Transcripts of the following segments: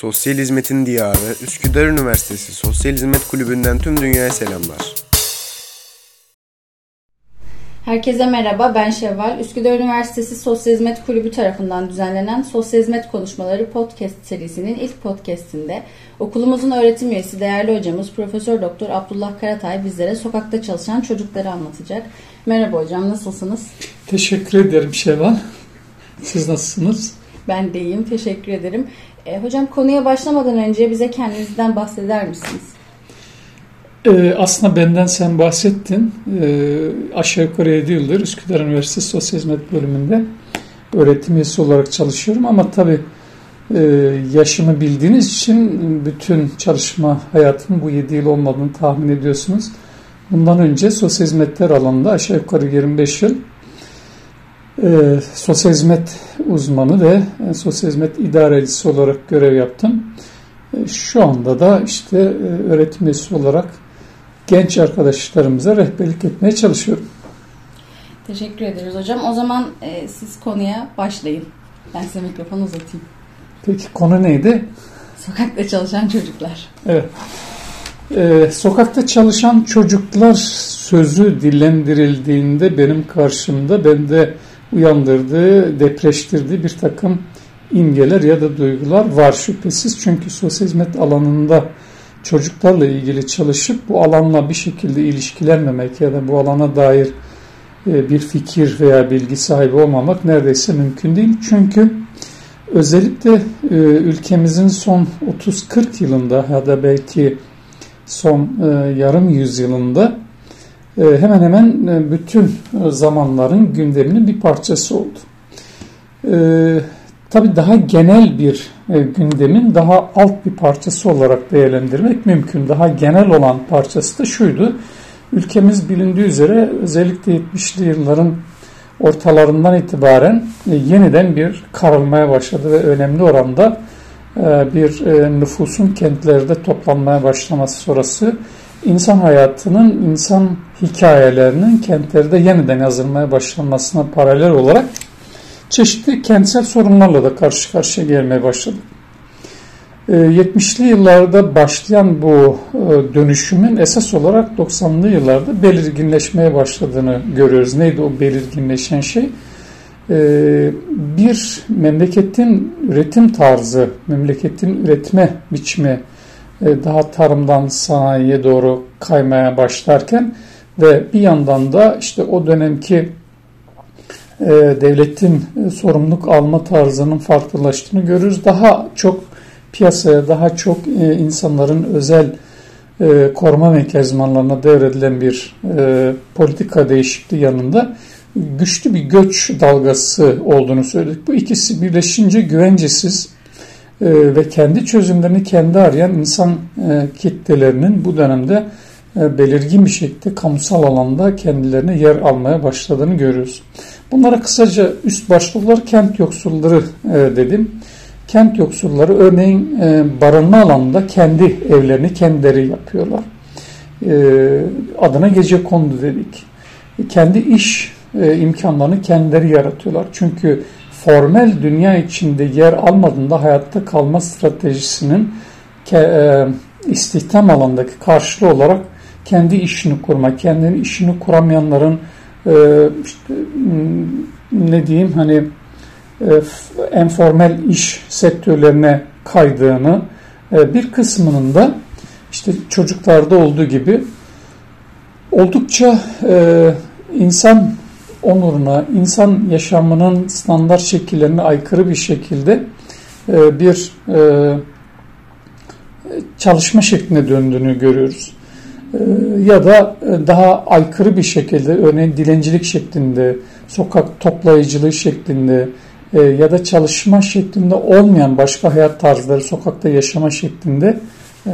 Sosyal Hizmetin Diyarı Üsküdar Üniversitesi Sosyal Hizmet Kulübü'nden tüm dünyaya selamlar. Herkese merhaba, ben Şevval. Üsküdar Üniversitesi Sosyal Hizmet Kulübü tarafından düzenlenen Sosyal Hizmet Konuşmaları podcast serisinin ilk podcastinde okulumuzun öğretim üyesi değerli hocamız Profesör Doktor Abdullah Karatay bizlere sokakta çalışan çocukları anlatacak. Merhaba hocam, nasılsınız? Teşekkür ederim Şevval. Siz nasılsınız? Ben de iyiyim, teşekkür ederim. E, hocam konuya başlamadan önce bize kendinizden bahseder misiniz? Ee, aslında benden sen bahsettin. Ee, aşağı yukarı 7 yıldır Üsküdar Üniversitesi Sosyal Hizmet Bölümünde öğretim üyesi olarak çalışıyorum. Ama tabii e, yaşımı bildiğiniz için bütün çalışma hayatım bu 7 yıl olmadığını tahmin ediyorsunuz. Bundan önce sosyal hizmetler alanında aşağı yukarı 25 yıl e, sosyal hizmet uzmanı ve e, sosyal hizmet idarecisi olarak görev yaptım. E, şu anda da işte e, öğretim üyesi olarak genç arkadaşlarımıza rehberlik etmeye çalışıyorum. Teşekkür ederiz hocam. O zaman e, siz konuya başlayın. Ben size mikrofonu uzatayım. Peki konu neydi? Sokakta çalışan çocuklar. Evet. Ee, sokakta çalışan çocuklar sözü dillendirildiğinde benim karşımda bende uyandırdığı, depreştirdiği bir takım imgeler ya da duygular var şüphesiz. Çünkü sosyal hizmet alanında çocuklarla ilgili çalışıp bu alanla bir şekilde ilişkilenmemek ya da bu alana dair e, bir fikir veya bilgi sahibi olmamak neredeyse mümkün değil. Çünkü özellikle e, ülkemizin son 30-40 yılında ya da belki son e, yarım yüzyılında hemen hemen bütün zamanların gündeminin bir parçası oldu. Tabii daha genel bir e, gündemin daha alt bir parçası olarak değerlendirmek mümkün. Daha genel olan parçası da şuydu. Ülkemiz bilindiği üzere özellikle 70'li yılların ortalarından itibaren e, yeniden bir karılmaya başladı ve önemli oranda e, bir e, nüfusun kentlerde toplanmaya başlaması sonrası insan hayatının, insan hikayelerinin kentlerde yeniden yazılmaya başlanmasına paralel olarak çeşitli kentsel sorunlarla da karşı karşıya gelmeye başladı. 70'li ee, yıllarda başlayan bu e, dönüşümün esas olarak 90'lı yıllarda belirginleşmeye başladığını görüyoruz. Neydi o belirginleşen şey? Ee, bir memleketin üretim tarzı, memleketin üretme biçimi daha tarımdan sanayiye doğru kaymaya başlarken ve bir yandan da işte o dönemki e, devletin e, sorumluluk alma tarzının farklılaştığını görürüz. Daha çok piyasaya, daha çok e, insanların özel koruma mekanizmalarına devredilen bir politika değişikliği yanında güçlü bir göç dalgası olduğunu söyledik. Bu ikisi birleşince güvencesiz ve kendi çözümlerini kendi arayan insan kitlelerinin bu dönemde belirgin bir şekilde kamusal alanda kendilerine yer almaya başladığını görüyoruz. Bunlara kısaca üst başlıklar kent yoksulları e, dedim. Kent yoksulları örneğin e, barınma alanında kendi evlerini kendileri yapıyorlar. E, adına gece kondu dedik. Kendi iş e, imkanlarını kendileri yaratıyorlar. Çünkü formel dünya içinde yer almadığında hayatta kalma stratejisinin e, istihdam alandaki karşılığı olarak kendi işini kurmak, kendini işini kuramayanların e, işte, ne diyeyim hani e, enformel iş sektörlerine kaydığını bir kısmının da işte çocuklarda olduğu gibi oldukça insan onuruna, insan yaşamının standart şekillerine aykırı bir şekilde e, bir e, çalışma şekline döndüğünü görüyoruz. Ee, ya da e, daha aykırı bir şekilde örneğin dilencilik şeklinde, sokak toplayıcılığı şeklinde e, ya da çalışma şeklinde olmayan başka hayat tarzları sokakta yaşama şeklinde e,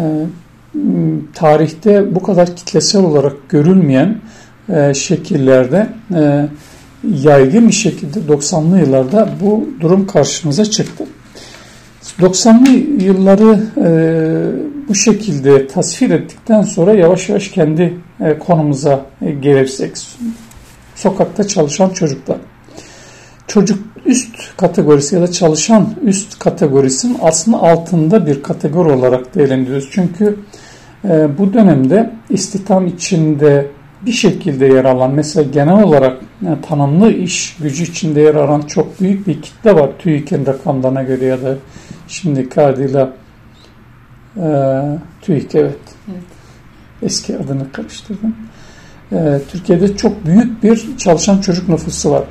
tarihte bu kadar kitlesel olarak görülmeyen şekillerde yaygın bir şekilde 90'lı yıllarda bu durum karşımıza çıktı. 90'lı yılları e, bu şekilde tasvir ettikten sonra yavaş yavaş kendi e, konumuza e, gelirsek. Sokakta çalışan çocuklar. Çocuk üst kategorisi ya da çalışan üst kategorisinin aslında altında bir kategori olarak değerlendiriyoruz. Çünkü e, bu dönemde istihdam içinde bir şekilde yer alan mesela genel olarak yani tanımlı iş gücü içinde yer alan çok büyük bir kitle var TÜİK'in rakamlarına göre ya da şimdiki adıyla e, TÜİK evet. evet. Eski adını karıştırdım. E, Türkiye'de çok büyük bir çalışan çocuk nüfusu var.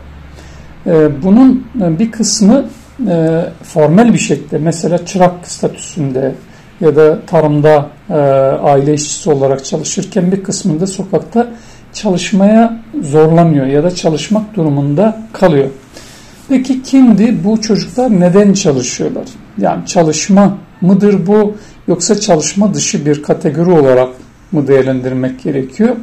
E, bunun bir kısmı e, formel bir şekilde mesela çırak statüsünde ya da tarımda e, aile işçisi olarak çalışırken bir kısmında sokakta çalışmaya zorlanıyor ya da çalışmak durumunda kalıyor. Peki kimdi bu çocuklar neden çalışıyorlar? Yani çalışma mıdır bu yoksa çalışma dışı bir kategori olarak mı değerlendirmek gerekiyor?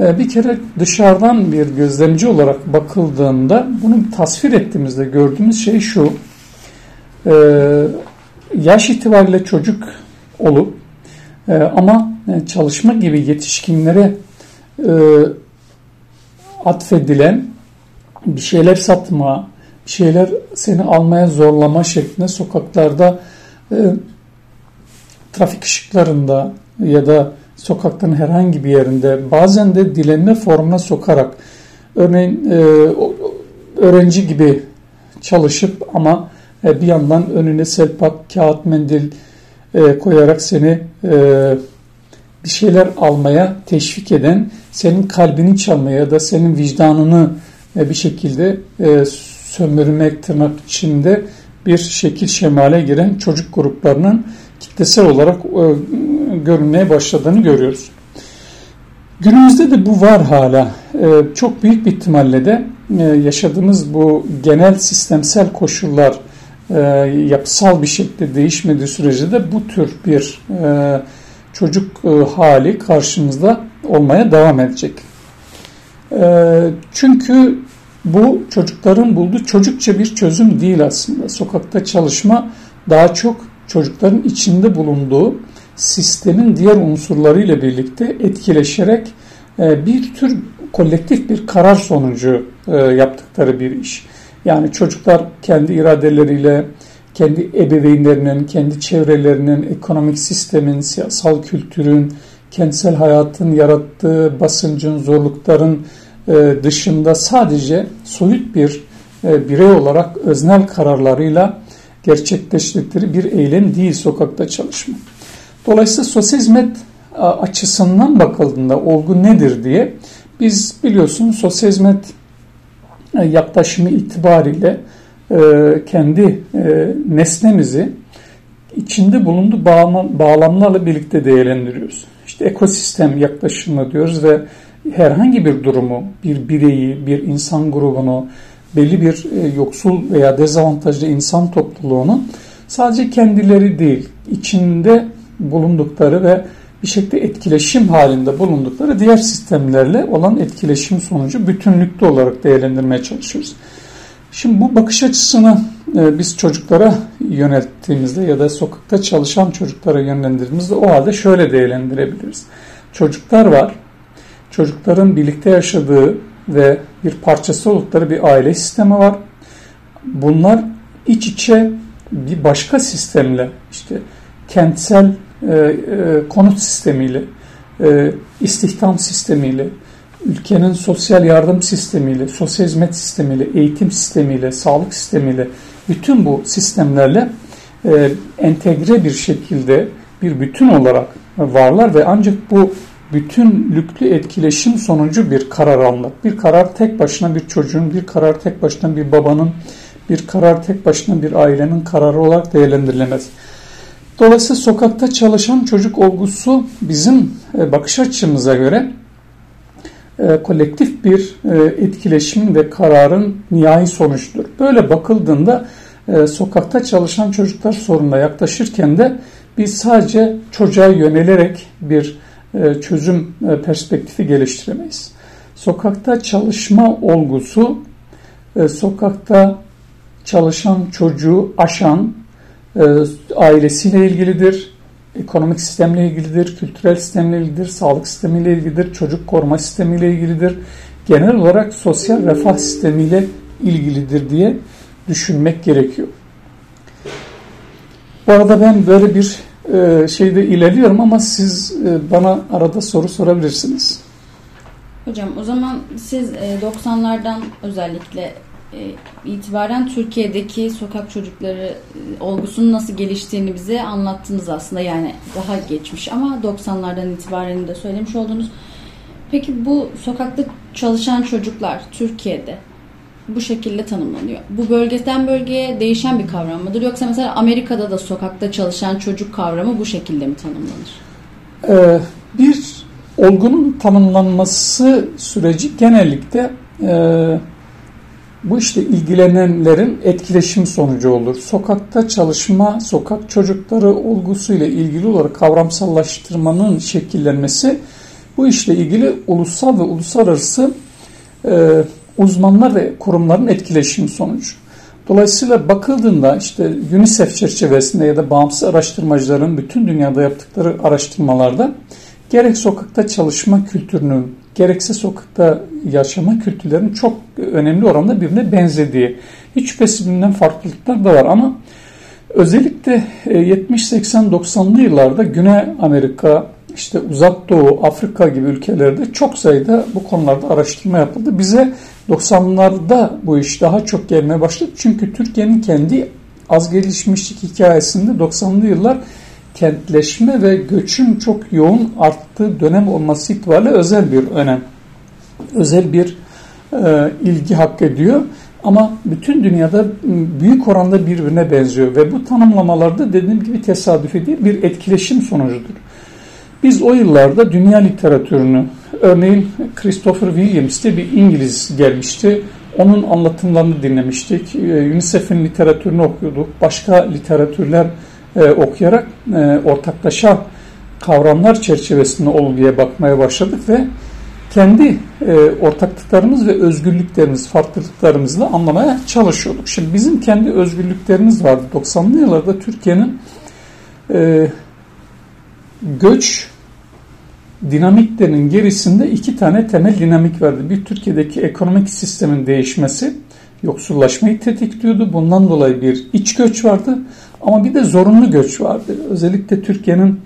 Ee, bir kere dışarıdan bir gözlemci olarak bakıldığında bunu tasvir ettiğimizde gördüğümüz şey şu. Yaş itibariyle çocuk olup e, ama e, çalışma gibi yetişkinlere e, atfedilen bir şeyler satma, bir şeyler seni almaya zorlama şeklinde sokaklarda trafik ışıklarında ya da sokaktan herhangi bir yerinde bazen de dilenme formuna sokarak örneğin öğrenci gibi çalışıp ama bir yandan önüne selpak, kağıt, mendil e, koyarak seni e, bir şeyler almaya teşvik eden, senin kalbini çalmaya ya da senin vicdanını e, bir şekilde e, sömürmek tırnak içinde bir şekil şemale giren çocuk gruplarının kitlesel olarak e, görünmeye başladığını görüyoruz. Günümüzde de bu var hala. E, çok büyük bir ihtimalle de e, yaşadığımız bu genel sistemsel koşullar e, yapısal bir şekilde değişmediği sürece de bu tür bir e, çocuk e, hali karşımızda olmaya devam edecek. E, çünkü bu çocukların bulduğu çocukça bir çözüm değil aslında. Sokakta çalışma daha çok çocukların içinde bulunduğu sistemin diğer unsurlarıyla birlikte etkileşerek e, bir tür kolektif bir karar sonucu e, yaptıkları bir iş. Yani çocuklar kendi iradeleriyle, kendi ebeveynlerinin, kendi çevrelerinin, ekonomik sistemin, siyasal kültürün, kentsel hayatın yarattığı basıncın, zorlukların e, dışında sadece soyut bir e, birey olarak öznel kararlarıyla gerçekleştirdikleri bir eylem değil sokakta çalışma. Dolayısıyla sosyal hizmet açısından bakıldığında olgu nedir diye biz biliyorsunuz sosyal hizmet yaklaşımı itibariyle e, kendi e, nesnemizi içinde bulunduğu bağlamlarla birlikte değerlendiriyoruz. İşte ekosistem yaklaşımı diyoruz ve herhangi bir durumu, bir bireyi, bir insan grubunu, belli bir yoksul veya dezavantajlı insan topluluğunu sadece kendileri değil, içinde bulundukları ve bir şekilde etkileşim halinde bulundukları diğer sistemlerle olan etkileşim sonucu bütünlükte olarak değerlendirmeye çalışıyoruz. Şimdi bu bakış açısını e, biz çocuklara yönelttiğimizde ya da sokakta çalışan çocuklara yönlendirdiğimizde o halde şöyle değerlendirebiliriz. Çocuklar var. Çocukların birlikte yaşadığı ve bir parçası oldukları bir aile sistemi var. Bunlar iç içe bir başka sistemle işte kentsel e, e, konut sistemiyle, e, istihdam sistemiyle, ülkenin sosyal yardım sistemiyle, sosyal hizmet sistemiyle, eğitim sistemiyle, sağlık sistemiyle, bütün bu sistemlerle entegre bir şekilde bir bütün olarak varlar ve ancak bu bütünlüklü etkileşim sonucu bir karar almak. Bir karar tek başına bir çocuğun, bir karar tek başına bir babanın, bir karar tek başına bir ailenin kararı olarak değerlendirilemez. Dolayısıyla sokakta çalışan çocuk olgusu bizim e, bakış açımıza göre e, kolektif bir e, etkileşim ve kararın nihai sonuçtur. Böyle bakıldığında sokakta çalışan çocuklar sorununa yaklaşırken de biz sadece çocuğa yönelerek bir çözüm perspektifi geliştiremeyiz. Sokakta çalışma olgusu sokakta çalışan çocuğu aşan ailesiyle ilgilidir, ekonomik sistemle ilgilidir, kültürel sistemle ilgilidir, sağlık sistemiyle ilgilidir, çocuk koruma sistemiyle ilgilidir. Genel olarak sosyal refah sistemiyle ilgilidir diye düşünmek gerekiyor. Bu arada ben böyle bir e, şeyde ilerliyorum ama siz e, bana arada soru sorabilirsiniz. Hocam o zaman siz 90'lardan özellikle itibaren Türkiye'deki sokak çocukları olgusunun nasıl geliştiğini bize anlattınız aslında. Yani daha geçmiş ama 90'lardan itibaren de söylemiş oldunuz. Peki bu sokakta çalışan çocuklar Türkiye'de bu şekilde tanımlanıyor. Bu bölgeden bölgeye değişen bir kavram mıdır? Yoksa mesela Amerika'da da sokakta çalışan çocuk kavramı bu şekilde mi tanımlanır? Ee, bir olgunun tanımlanması süreci genellikle e, bu işte ilgilenenlerin etkileşim sonucu olur. Sokakta çalışma, sokak çocukları olgusuyla ilgili olarak kavramsallaştırmanın şekillenmesi bu işle ilgili ulusal ve uluslararası e, uzmanlar ve kurumların etkileşim sonucu. Dolayısıyla bakıldığında işte UNICEF çerçevesinde ya da bağımsız araştırmacıların bütün dünyada yaptıkları araştırmalarda gerek sokakta çalışma kültürünün gerekse sokakta yaşama kültürlerinin çok önemli oranda birbirine benzediği. Hiç şüphesiz birbirinden farklılıklar da var ama özellikle 70, 80, 90'lı yıllarda Güney Amerika, işte Uzak Doğu, Afrika gibi ülkelerde çok sayıda bu konularda araştırma yapıldı. Bize 90'larda bu iş daha çok gelmeye başladı. Çünkü Türkiye'nin kendi az gelişmişlik hikayesinde 90'lı yıllar kentleşme ve göçün çok yoğun arttığı dönem olması itibariyle özel bir önem, özel bir e, ilgi hak ediyor. Ama bütün dünyada büyük oranda birbirine benziyor ve bu tanımlamalarda dediğim gibi tesadüfi değil bir etkileşim sonucudur. Biz o yıllarda dünya literatürünü, örneğin Christopher Williams diye bir İngiliz gelmişti. Onun anlatımlarını dinlemiştik. E, UNICEF'in literatürünü okuyorduk. Başka literatürler e, okuyarak e, ortaklaşa kavramlar çerçevesinde olguya bakmaya başladık ve kendi e, ortaklıklarımız ve özgürlüklerimiz, farklılıklarımızla anlamaya çalışıyorduk. Şimdi bizim kendi özgürlüklerimiz vardı. 90'lı yıllarda Türkiye'nin e, göç dinamiklerinin gerisinde iki tane temel dinamik vardı. Bir Türkiye'deki ekonomik sistemin değişmesi yoksullaşmayı tetikliyordu. Bundan dolayı bir iç göç vardı. Ama bir de zorunlu göç vardı. Özellikle Türkiye'nin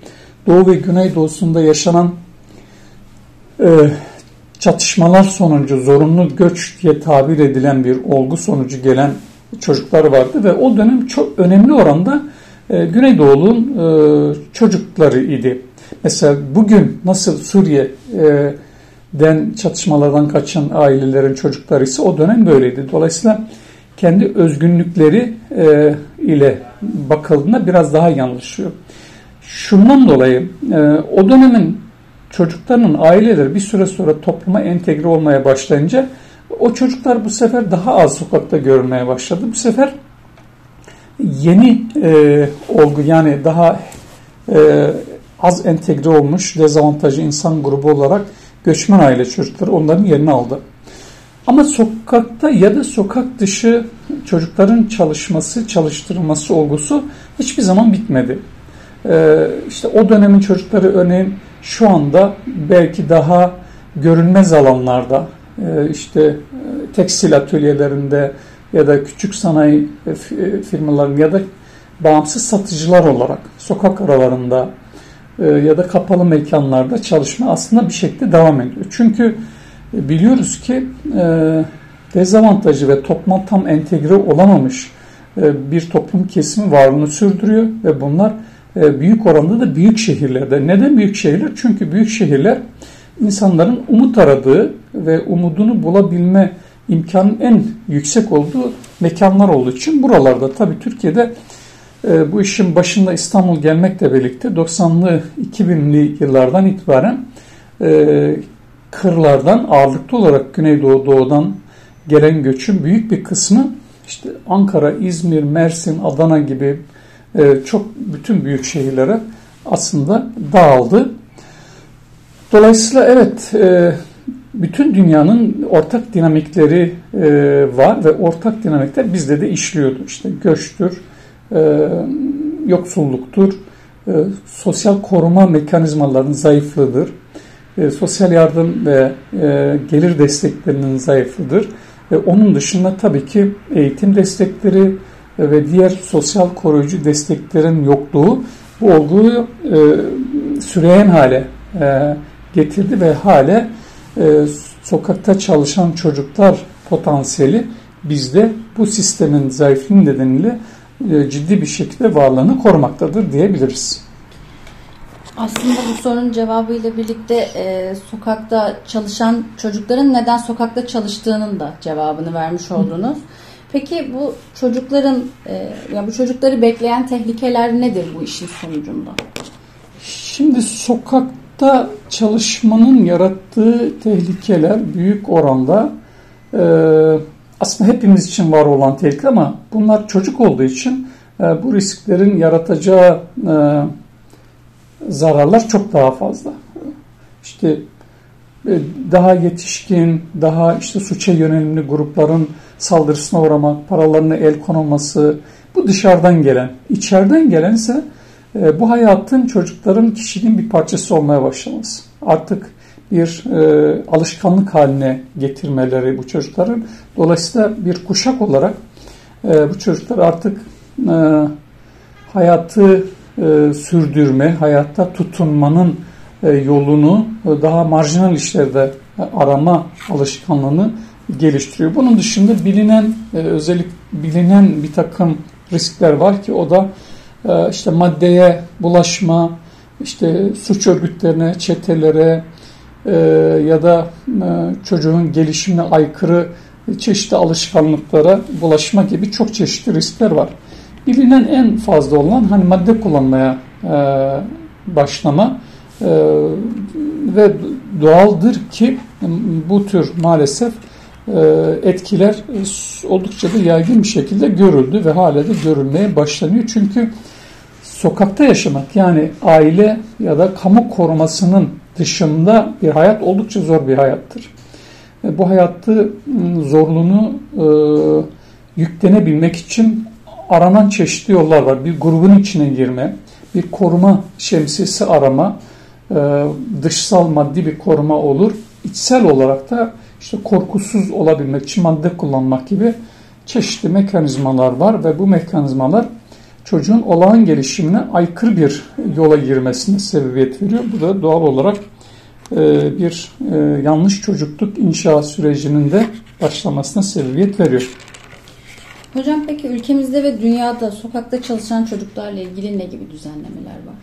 doğu ve güneydoğusunda yaşanan e, çatışmalar sonucu zorunlu göç diye tabir edilen bir olgu sonucu gelen çocuklar vardı ve o dönem çok önemli oranda e, Güneydoğu'nun e, çocukları idi. Mesela bugün nasıl Suriye'den çatışmalardan kaçan ailelerin çocukları ise o dönem böyleydi. Dolayısıyla kendi özgünlükleri e, ile bakıldığında biraz daha yanlışıyor. Şundan dolayı e, o dönemin çocuklarının aileleri bir süre sonra topluma entegre olmaya başlayınca o çocuklar bu sefer daha az sokakta görmeye başladı. Bu sefer yeni e, olgu yani daha e, az entegre olmuş dezavantajlı insan grubu olarak göçmen aile çocukları onların yerini aldı. Ama sokakta ya da sokak dışı çocukların çalışması, çalıştırılması olgusu hiçbir zaman bitmedi. Ee, işte o dönemin çocukları örneğin şu anda belki daha görünmez alanlarda, e, işte e, tekstil atölyelerinde ya da küçük sanayi e, firmaların ya da bağımsız satıcılar olarak sokak aralarında ya da kapalı mekanlarda çalışma aslında bir şekilde devam ediyor. Çünkü biliyoruz ki e, dezavantajı ve topluma tam entegre olamamış e, bir toplum kesimi varlığını sürdürüyor ve bunlar e, büyük oranda da büyük şehirlerde. Neden büyük şehirler? Çünkü büyük şehirler insanların umut aradığı ve umudunu bulabilme imkanın en yüksek olduğu mekanlar olduğu için buralarda tabii Türkiye'de bu işin başında İstanbul gelmekle birlikte 90'lı 2000'li yıllardan itibaren kırlardan ağırlıklı olarak Güneydoğu Doğu'dan gelen göçün büyük bir kısmı işte Ankara, İzmir, Mersin, Adana gibi e, çok bütün büyük şehirlere aslında dağıldı. Dolayısıyla evet e, bütün dünyanın ortak dinamikleri e, var ve ortak dinamikler bizde de işliyordu. İşte göçtür, yoksulluktur, sosyal koruma mekanizmalarının zayıflığıdır, e, sosyal yardım ve e, gelir desteklerinin zayıflıdır. E, onun dışında tabii ki eğitim destekleri ve diğer sosyal koruyucu desteklerin yokluğu bu olguyu e, süreyen hale e, getirdi ve hale e, sokakta çalışan çocuklar potansiyeli bizde bu sistemin zayıflığı nedeniyle e, ciddi bir şekilde varlığını korumaktadır diyebiliriz. Aslında bu sorunun cevabıyla birlikte e, sokakta çalışan çocukların neden sokakta çalıştığının da cevabını vermiş oldunuz. Peki bu çocukların e, ya bu çocukları bekleyen tehlikeler nedir bu işin sonucunda? Şimdi sokakta çalışmanın yarattığı tehlikeler büyük oranda e, aslında hepimiz için var olan tehlike ama bunlar çocuk olduğu için e, bu risklerin yaratacağı e, zararlar çok daha fazla. İşte e, daha yetişkin, daha işte suça yönelimli grupların saldırısına uğramak, paralarına el konulması, bu dışarıdan gelen. İçeriden gelen ise e, bu hayatın çocukların kişiliğin bir parçası olmaya başlaması. Artık bir e, alışkanlık haline getirmeleri bu çocukların. Dolayısıyla bir kuşak olarak e, bu çocuklar artık e, hayatı e, sürdürme, hayatta tutunmanın e, yolunu e, daha marjinal işlerde arama alışkanlığını geliştiriyor. Bunun dışında bilinen özellik bilinen bir takım riskler var ki o da işte maddeye bulaşma, işte suç örgütlerine, çetelere ya da çocuğun gelişimine aykırı çeşitli alışkanlıklara bulaşma gibi çok çeşitli riskler var bilinen en fazla olan hani madde kullanmaya e, başlama e, ve doğaldır ki bu tür maalesef e, etkiler oldukça da yaygın bir şekilde görüldü ve hala da görülmeye başlanıyor. Çünkü sokakta yaşamak yani aile ya da kamu korumasının dışında bir hayat oldukça zor bir hayattır. Bu hayatı zorluğunu e, yüklenebilmek için aranan çeşitli yollar var. Bir grubun içine girme, bir koruma şemsiyesi arama, e, dışsal maddi bir koruma olur. İçsel olarak da işte korkusuz olabilmek için madde kullanmak gibi çeşitli mekanizmalar var ve bu mekanizmalar çocuğun olağan gelişimine aykırı bir yola girmesine sebebiyet veriyor. Bu da doğal olarak e, bir e, yanlış çocukluk inşa sürecinin de başlamasına sebebiyet veriyor. Hocam peki ülkemizde ve dünyada sokakta çalışan çocuklarla ilgili ne gibi düzenlemeler var?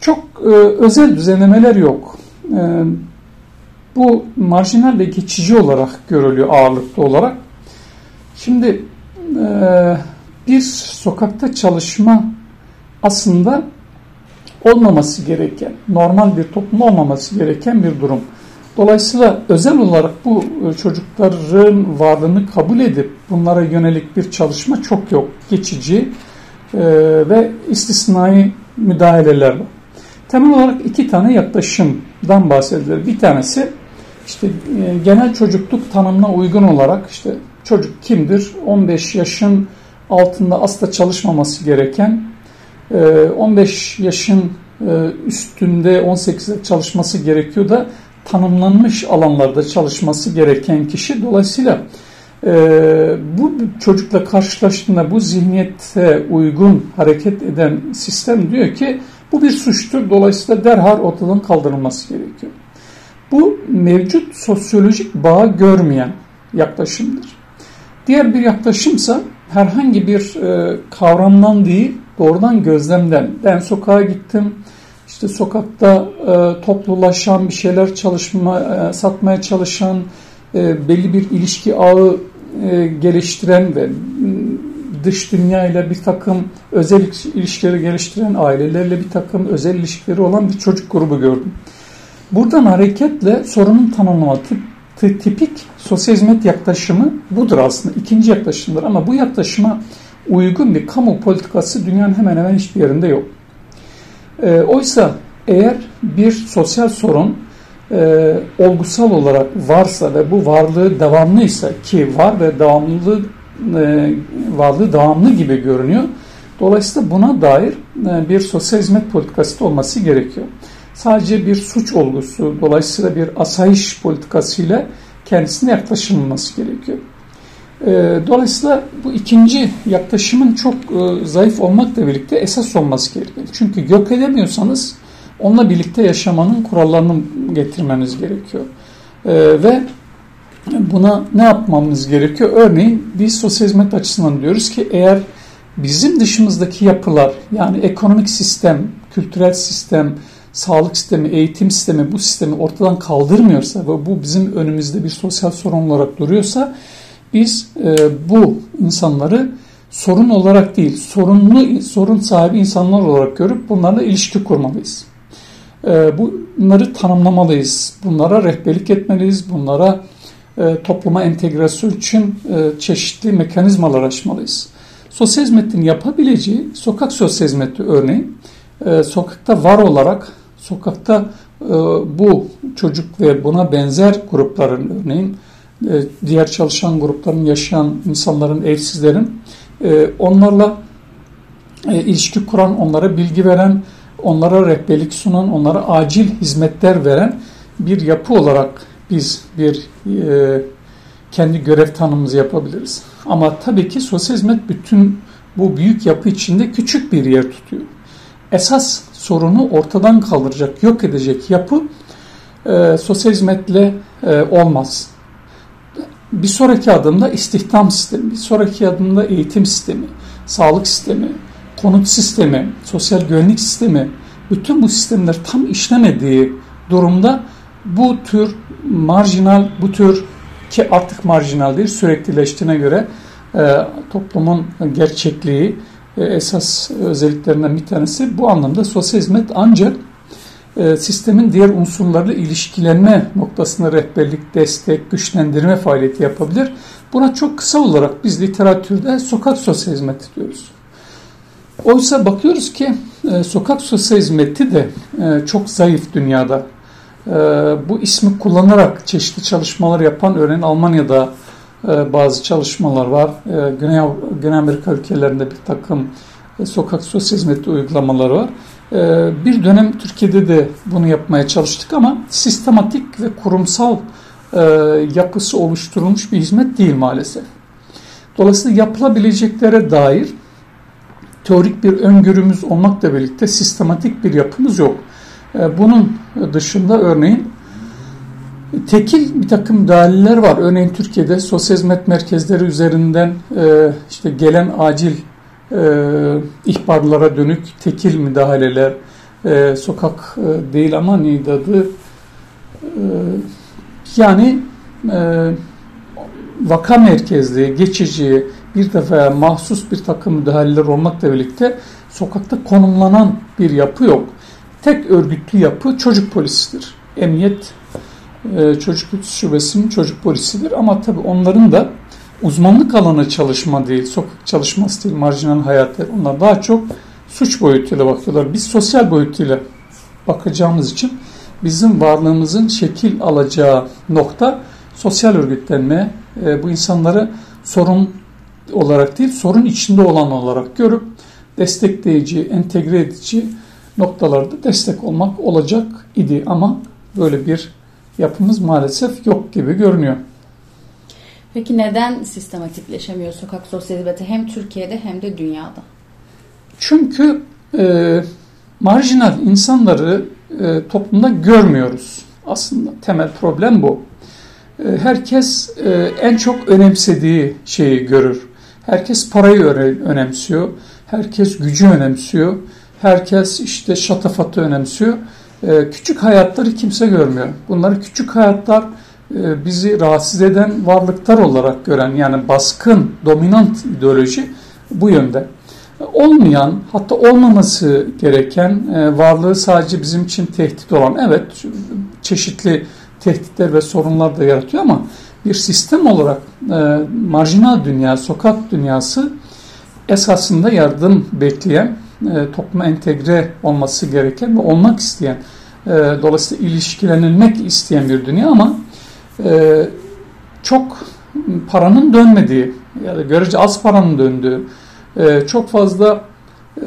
Çok e, özel düzenlemeler yok. E, bu marjinal ve geçici olarak görülüyor ağırlıklı olarak. Şimdi e, bir sokakta çalışma aslında olmaması gereken, normal bir toplum olmaması gereken bir durum. Dolayısıyla özel olarak bu e, çocukların varlığını kabul edip bunlara yönelik bir çalışma çok yok. Geçici e, ve istisnai müdahaleler var. Temel olarak iki tane yaklaşımdan bahsedilir. Bir tanesi işte e, genel çocukluk tanımına uygun olarak işte çocuk kimdir? 15 yaşın altında asla çalışmaması gereken, 15 yaşın üstünde 18'de çalışması gerekiyor da tanımlanmış alanlarda çalışması gereken kişi. Dolayısıyla e, bu çocukla karşılaştığında bu zihniyete uygun hareket eden sistem diyor ki bu bir suçtur. Dolayısıyla derhal ortadan kaldırılması gerekiyor. Bu mevcut sosyolojik bağı görmeyen yaklaşımdır. Diğer bir yaklaşımsa herhangi bir e, kavramdan değil doğrudan gözlemden. Ben sokağa gittim, işte sokakta e, toplulaşan bir şeyler çalışma, e, satmaya çalışan, e, belli bir ilişki ağı e, geliştiren ve dış dünya ile bir takım özel ilişkileri geliştiren ailelerle bir takım özel ilişkileri olan bir çocuk grubu gördüm. Buradan hareketle sorunun tanımlama tip, tipik sosyal hizmet yaklaşımı budur aslında. ikinci yaklaşımdır ama bu yaklaşıma uygun bir kamu politikası dünyanın hemen hemen hiçbir yerinde yok. E, oysa eğer bir sosyal sorun e, olgusal olarak varsa ve bu varlığı devamlıysa ki var ve devamlı e, varlığı devamlı gibi görünüyor. Dolayısıyla buna dair e, bir sosyal hizmet politikası da olması gerekiyor. Sadece bir suç olgusu, dolayısıyla bir asayiş politikasıyla kendisine yaklaşılması gerekiyor. E, dolayısıyla bu ikinci yaklaşımın çok e, zayıf olmakla birlikte esas olması gerekiyor. Çünkü yok edemiyorsanız onunla birlikte yaşamanın kurallarını getirmeniz gerekiyor. E, ve buna ne yapmamız gerekiyor? Örneğin biz sosyal hizmet açısından diyoruz ki eğer bizim dışımızdaki yapılar yani ekonomik sistem, kültürel sistem, sağlık sistemi, eğitim sistemi bu sistemi ortadan kaldırmıyorsa ve bu bizim önümüzde bir sosyal sorun olarak duruyorsa biz e, bu insanları sorun olarak değil, sorunlu sorun sahibi insanlar olarak görüp bunlarla ilişki kurmalıyız. E, bunları tanımlamalıyız, bunlara rehberlik etmeliyiz, bunlara e, topluma entegrasyon için e, çeşitli mekanizmalar açmalıyız. Sosyal hizmetin yapabileceği sokak sosyal hizmeti örneğin e, sokakta var olarak sokakta bu çocuk ve buna benzer grupların örneğin diğer çalışan grupların yaşayan insanların, evsizlerin onlarla ilişki kuran, onlara bilgi veren, onlara rehberlik sunan, onlara acil hizmetler veren bir yapı olarak biz bir e, kendi görev tanımımızı yapabiliriz. Ama tabii ki sosyal hizmet bütün bu büyük yapı içinde küçük bir yer tutuyor. Esas sorunu ortadan kaldıracak, yok edecek yapı e, sosyal hizmetle e, olmaz. Bir sonraki adımda istihdam sistemi, bir sonraki adımda eğitim sistemi, sağlık sistemi, konut sistemi, sosyal güvenlik sistemi, bütün bu sistemler tam işlemediği durumda bu tür marjinal, bu tür ki artık marjinal değil süreklileştiğine göre e, toplumun gerçekliği e, esas özelliklerinden bir tanesi. Bu anlamda sosyal hizmet ancak e, sistemin diğer unsurlarla ilişkilenme noktasında rehberlik, destek, güçlendirme faaliyeti yapabilir. Buna çok kısa olarak biz literatürde sokak sosyal hizmeti diyoruz. Oysa bakıyoruz ki e, sokak sosyal hizmeti de e, çok zayıf dünyada. E, bu ismi kullanarak çeşitli çalışmalar yapan örneğin Almanya'da e, bazı çalışmalar var. E, Güney, Güney Amerika ülkelerinde bir takım e, sokak sosyal hizmeti uygulamaları var. Bir dönem Türkiye'de de bunu yapmaya çalıştık ama sistematik ve kurumsal yapısı oluşturulmuş bir hizmet değil maalesef. Dolayısıyla yapılabileceklere dair teorik bir öngörümüz olmakla birlikte sistematik bir yapımız yok. Bunun dışında örneğin tekil bir takım müdahaleler var. Örneğin Türkiye'de sosyal hizmet merkezleri üzerinden e, işte gelen acil e, ihbarlara dönük tekil müdahaleler, e, sokak değil ama neydi adı? Yani vaka merkezli, geçici, bir defa mahsus bir takım müdahaleler olmakla birlikte sokakta konumlanan bir yapı yok. Tek örgütlü yapı çocuk polisidir. Emniyet e, çocuk şubesinin çocuk polisidir. Ama tabii onların da uzmanlık alanı çalışma değil, sokak çalışması değil, marjinal hayatlar. Onlar daha çok suç boyutuyla bakıyorlar. Biz sosyal boyutuyla bakacağımız için bizim varlığımızın şekil alacağı nokta sosyal örgütlenme. E, bu insanları sorun olarak değil, sorun içinde olan olarak görüp destekleyici, entegre edici noktalarda destek olmak olacak idi ama böyle bir yapımız maalesef yok gibi görünüyor. Peki neden sistematikleşemiyor sokak sosyal hizmeti hem Türkiye'de hem de dünyada? Çünkü e, marjinal insanları e, toplumda görmüyoruz aslında. Temel problem bu. E, herkes e, en çok önemsediği şeyi görür. Herkes parayı önemsiyor. Herkes gücü önemsiyor. Herkes işte şatafatı önemsiyor. Ee, küçük hayatları kimse görmüyor. Bunları küçük hayatlar e, bizi rahatsız eden varlıklar olarak gören yani baskın, dominant ideoloji bu yönde. Olmayan hatta olmaması gereken e, varlığı sadece bizim için tehdit olan evet çeşitli tehditler ve sorunlar da yaratıyor ama bir sistem olarak e, marjinal dünya, sokak dünyası esasında yardım bekleyen e, topluma entegre olması gereken ve olmak isteyen, e, dolayısıyla ilişkilenilmek isteyen bir dünya ama e, çok paranın dönmediği ya da görece az paranın döndüğü, e, çok fazla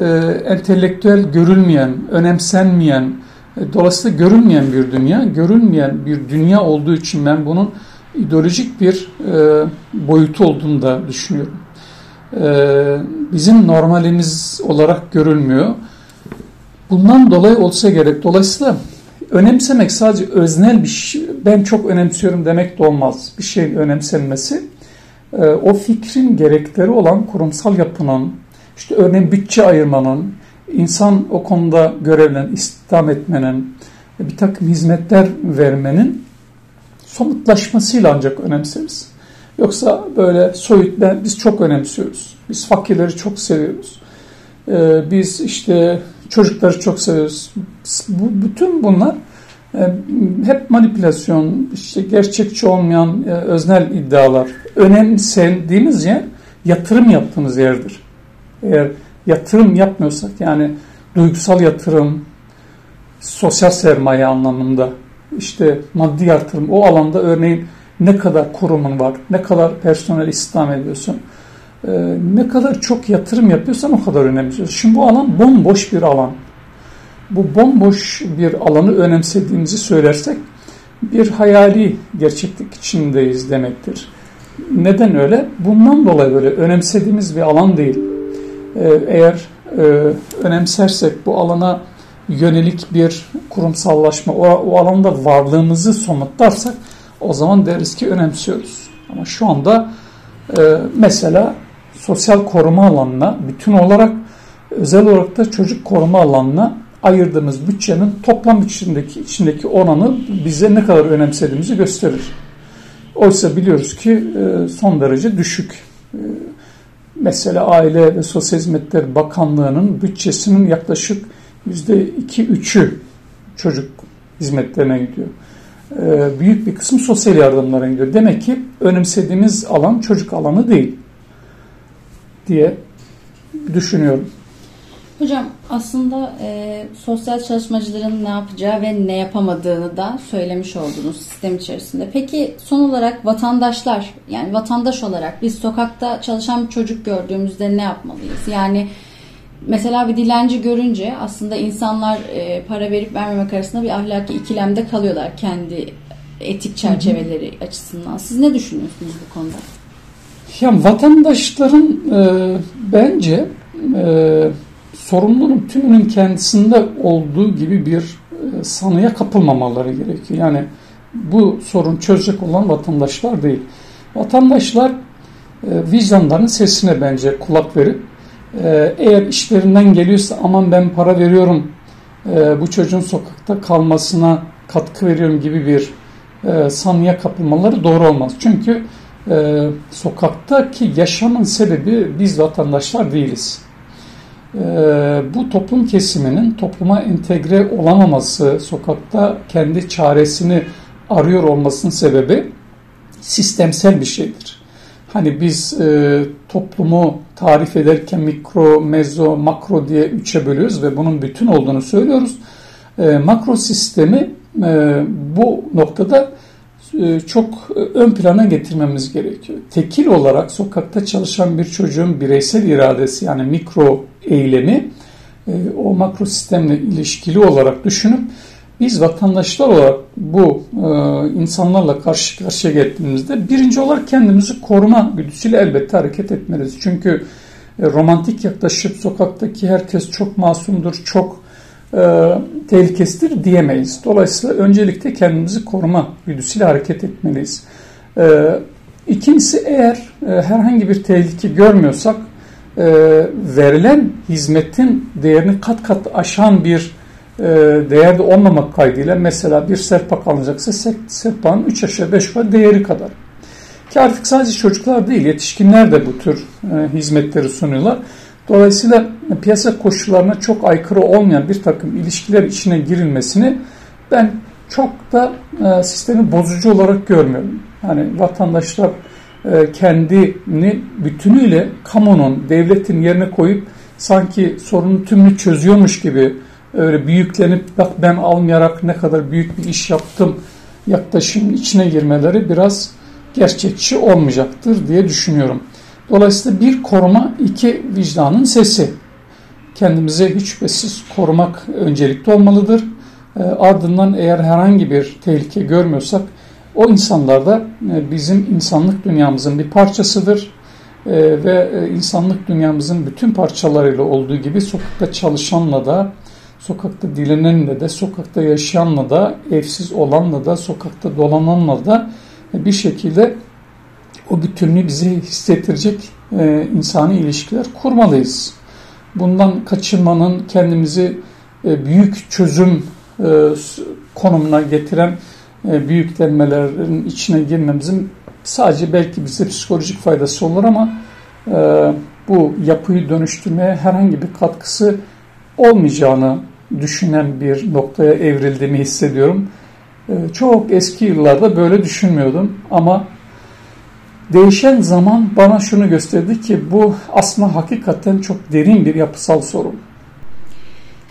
e, entelektüel görülmeyen, önemsenmeyen, dolayısıyla görünmeyen bir dünya, görünmeyen bir dünya olduğu için ben bunun ideolojik bir e, boyutu olduğunu da düşünüyorum. E, bizim normalimiz olarak görülmüyor. Bundan dolayı olsa gerek. Dolayısıyla önemsemek sadece öznel bir şey, ben çok önemsiyorum demek de olmaz. Bir şeyin önemsenmesi e, o fikrin gerekleri olan kurumsal yapının, işte örneğin bütçe ayırmanın, insan o konuda görevlen istihdam etmenin, bir takım hizmetler vermenin somutlaşmasıyla ancak önemseriz. Yoksa böyle soyut ben, biz çok önemsiyoruz. Biz fakirleri çok seviyoruz. Ee, biz işte çocukları çok seviyoruz. Bu, bütün bunlar e, hep manipülasyon, işte gerçekçi olmayan e, öznel iddialar. Önemsendiğiniz yer yatırım yaptığınız yerdir. Eğer yatırım yapmıyorsak yani duygusal yatırım, sosyal sermaye anlamında işte maddi yatırım o alanda örneğin ne kadar kurumun var, ne kadar personel istihdam ediyorsun, e, ne kadar çok yatırım yapıyorsan o kadar önemli. Şimdi bu alan bomboş bir alan. Bu bomboş bir alanı önemsediğimizi söylersek bir hayali gerçeklik içindeyiz demektir. Neden öyle? Bundan dolayı böyle önemsediğimiz bir alan değil. E, eğer e, önemsersek bu alana yönelik bir kurumsallaşma, o, o alanda varlığımızı somutlarsak o zaman deriz ki önemsiyoruz. Ama şu anda e, mesela sosyal koruma alanına bütün olarak özel olarak da çocuk koruma alanına ayırdığımız bütçenin toplam içindeki içindeki oranı bize ne kadar önemsediğimizi gösterir. Oysa biliyoruz ki e, son derece düşük. E, mesela Aile ve Sosyal Hizmetler Bakanlığı'nın bütçesinin yaklaşık %2-3'ü çocuk hizmetlerine gidiyor. E, büyük bir kısmı sosyal yardımlara gidiyor. Demek ki önemsediğimiz alan çocuk alanı değil diye düşünüyorum. Hocam aslında e, sosyal çalışmacıların ne yapacağı ve ne yapamadığını da söylemiş oldunuz sistem içerisinde. Peki son olarak vatandaşlar yani vatandaş olarak biz sokakta çalışan bir çocuk gördüğümüzde ne yapmalıyız? Yani mesela bir dilenci görünce aslında insanlar e, para verip vermemek arasında bir ahlaki ikilemde kalıyorlar kendi etik çerçeveleri hı hı. açısından. Siz ne düşünüyorsunuz bu konuda? Ya vatandaşların e, bence e, sorumluluğun tümünün kendisinde olduğu gibi bir e, sanıya kapılmamaları gerekiyor. Yani bu sorun çözecek olan vatandaşlar değil. Vatandaşlar e, vicdanların sesine bence kulak verip e, eğer işlerinden geliyorsa aman ben para veriyorum bu çocuğun sokakta kalmasına katkı veriyorum gibi bir sanıya kapılmaları doğru olmaz. Çünkü sokaktaki yaşamın sebebi biz vatandaşlar değiliz. Ee, bu toplum kesiminin topluma entegre olamaması, sokakta kendi çaresini arıyor olmasının sebebi sistemsel bir şeydir. Hani biz e, toplumu tarif ederken mikro, mezo, makro diye üçe bölüyoruz ve bunun bütün olduğunu söylüyoruz. E, makro sistemi e, bu noktada e, çok ön plana getirmemiz gerekiyor. Tekil olarak sokakta çalışan bir çocuğun bireysel iradesi yani mikro eylemi e, o makro sistemle ilişkili olarak düşünüp biz vatandaşlar olarak bu e, insanlarla karşı karşıya geldiğimizde birinci olarak kendimizi koruma güdüsüyle elbette hareket etmeliyiz. Çünkü romantik yaklaşıp sokaktaki herkes çok masumdur, çok e, tehlikesidir diyemeyiz. Dolayısıyla öncelikle kendimizi koruma güdüsüyle hareket etmeliyiz. E, ikincisi eğer e, herhangi bir tehlike görmüyorsak e, verilen hizmetin değerini kat kat aşan bir e, değerde olmamak kaydıyla mesela bir serpak alınacaksa serpağın 3 aşağı 5 yukarı değeri kadar. Ki artık sadece çocuklar değil yetişkinler de bu tür e, hizmetleri sunuyorlar. Dolayısıyla piyasa koşullarına çok aykırı olmayan bir takım ilişkiler içine girilmesini ben çok da e, sistemi bozucu olarak görmüyorum. Yani vatandaşlar kendini bütünüyle kamunun, devletin yerine koyup sanki sorunun tümünü çözüyormuş gibi öyle büyüklenip bak ben almayarak ne kadar büyük bir iş yaptım yaklaşım içine girmeleri biraz gerçekçi olmayacaktır diye düşünüyorum. Dolayısıyla bir koruma, iki vicdanın sesi. Kendimizi hiç şüphesiz korumak öncelikli olmalıdır. E, ardından eğer herhangi bir tehlike görmüyorsak O insanlar da e, bizim insanlık dünyamızın bir parçasıdır e, ve e, insanlık dünyamızın bütün parçalarıyla olduğu gibi sokakta çalışanla da, sokakta dilenenle de, sokakta yaşayanla da, evsiz olanla da, sokakta dolananla da bir şekilde o bütünlüğü bize hissettirecek insani ilişkiler kurmalıyız. Bundan kaçınmanın kendimizi büyük çözüm konumuna getiren büyüklenmelerin içine girmemizin sadece belki bize psikolojik faydası olur ama e, bu yapıyı dönüştürmeye herhangi bir katkısı olmayacağını düşünen bir noktaya evrildiğimi hissediyorum. E, çok eski yıllarda böyle düşünmüyordum ama değişen zaman bana şunu gösterdi ki bu aslında hakikaten çok derin bir yapısal sorun.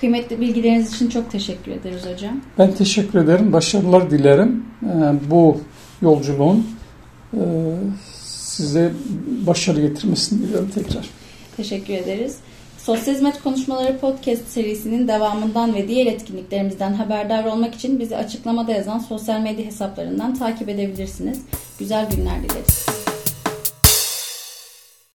Kıymetli bilgileriniz için çok teşekkür ederiz hocam. Ben teşekkür ederim. Başarılar dilerim. Ee, bu yolculuğun e, size başarı getirmesini diliyorum tekrar. Teşekkür ederiz. Sosyal Hizmet Konuşmaları Podcast serisinin devamından ve diğer etkinliklerimizden haberdar olmak için bizi açıklamada yazan sosyal medya hesaplarından takip edebilirsiniz. Güzel günler dileriz.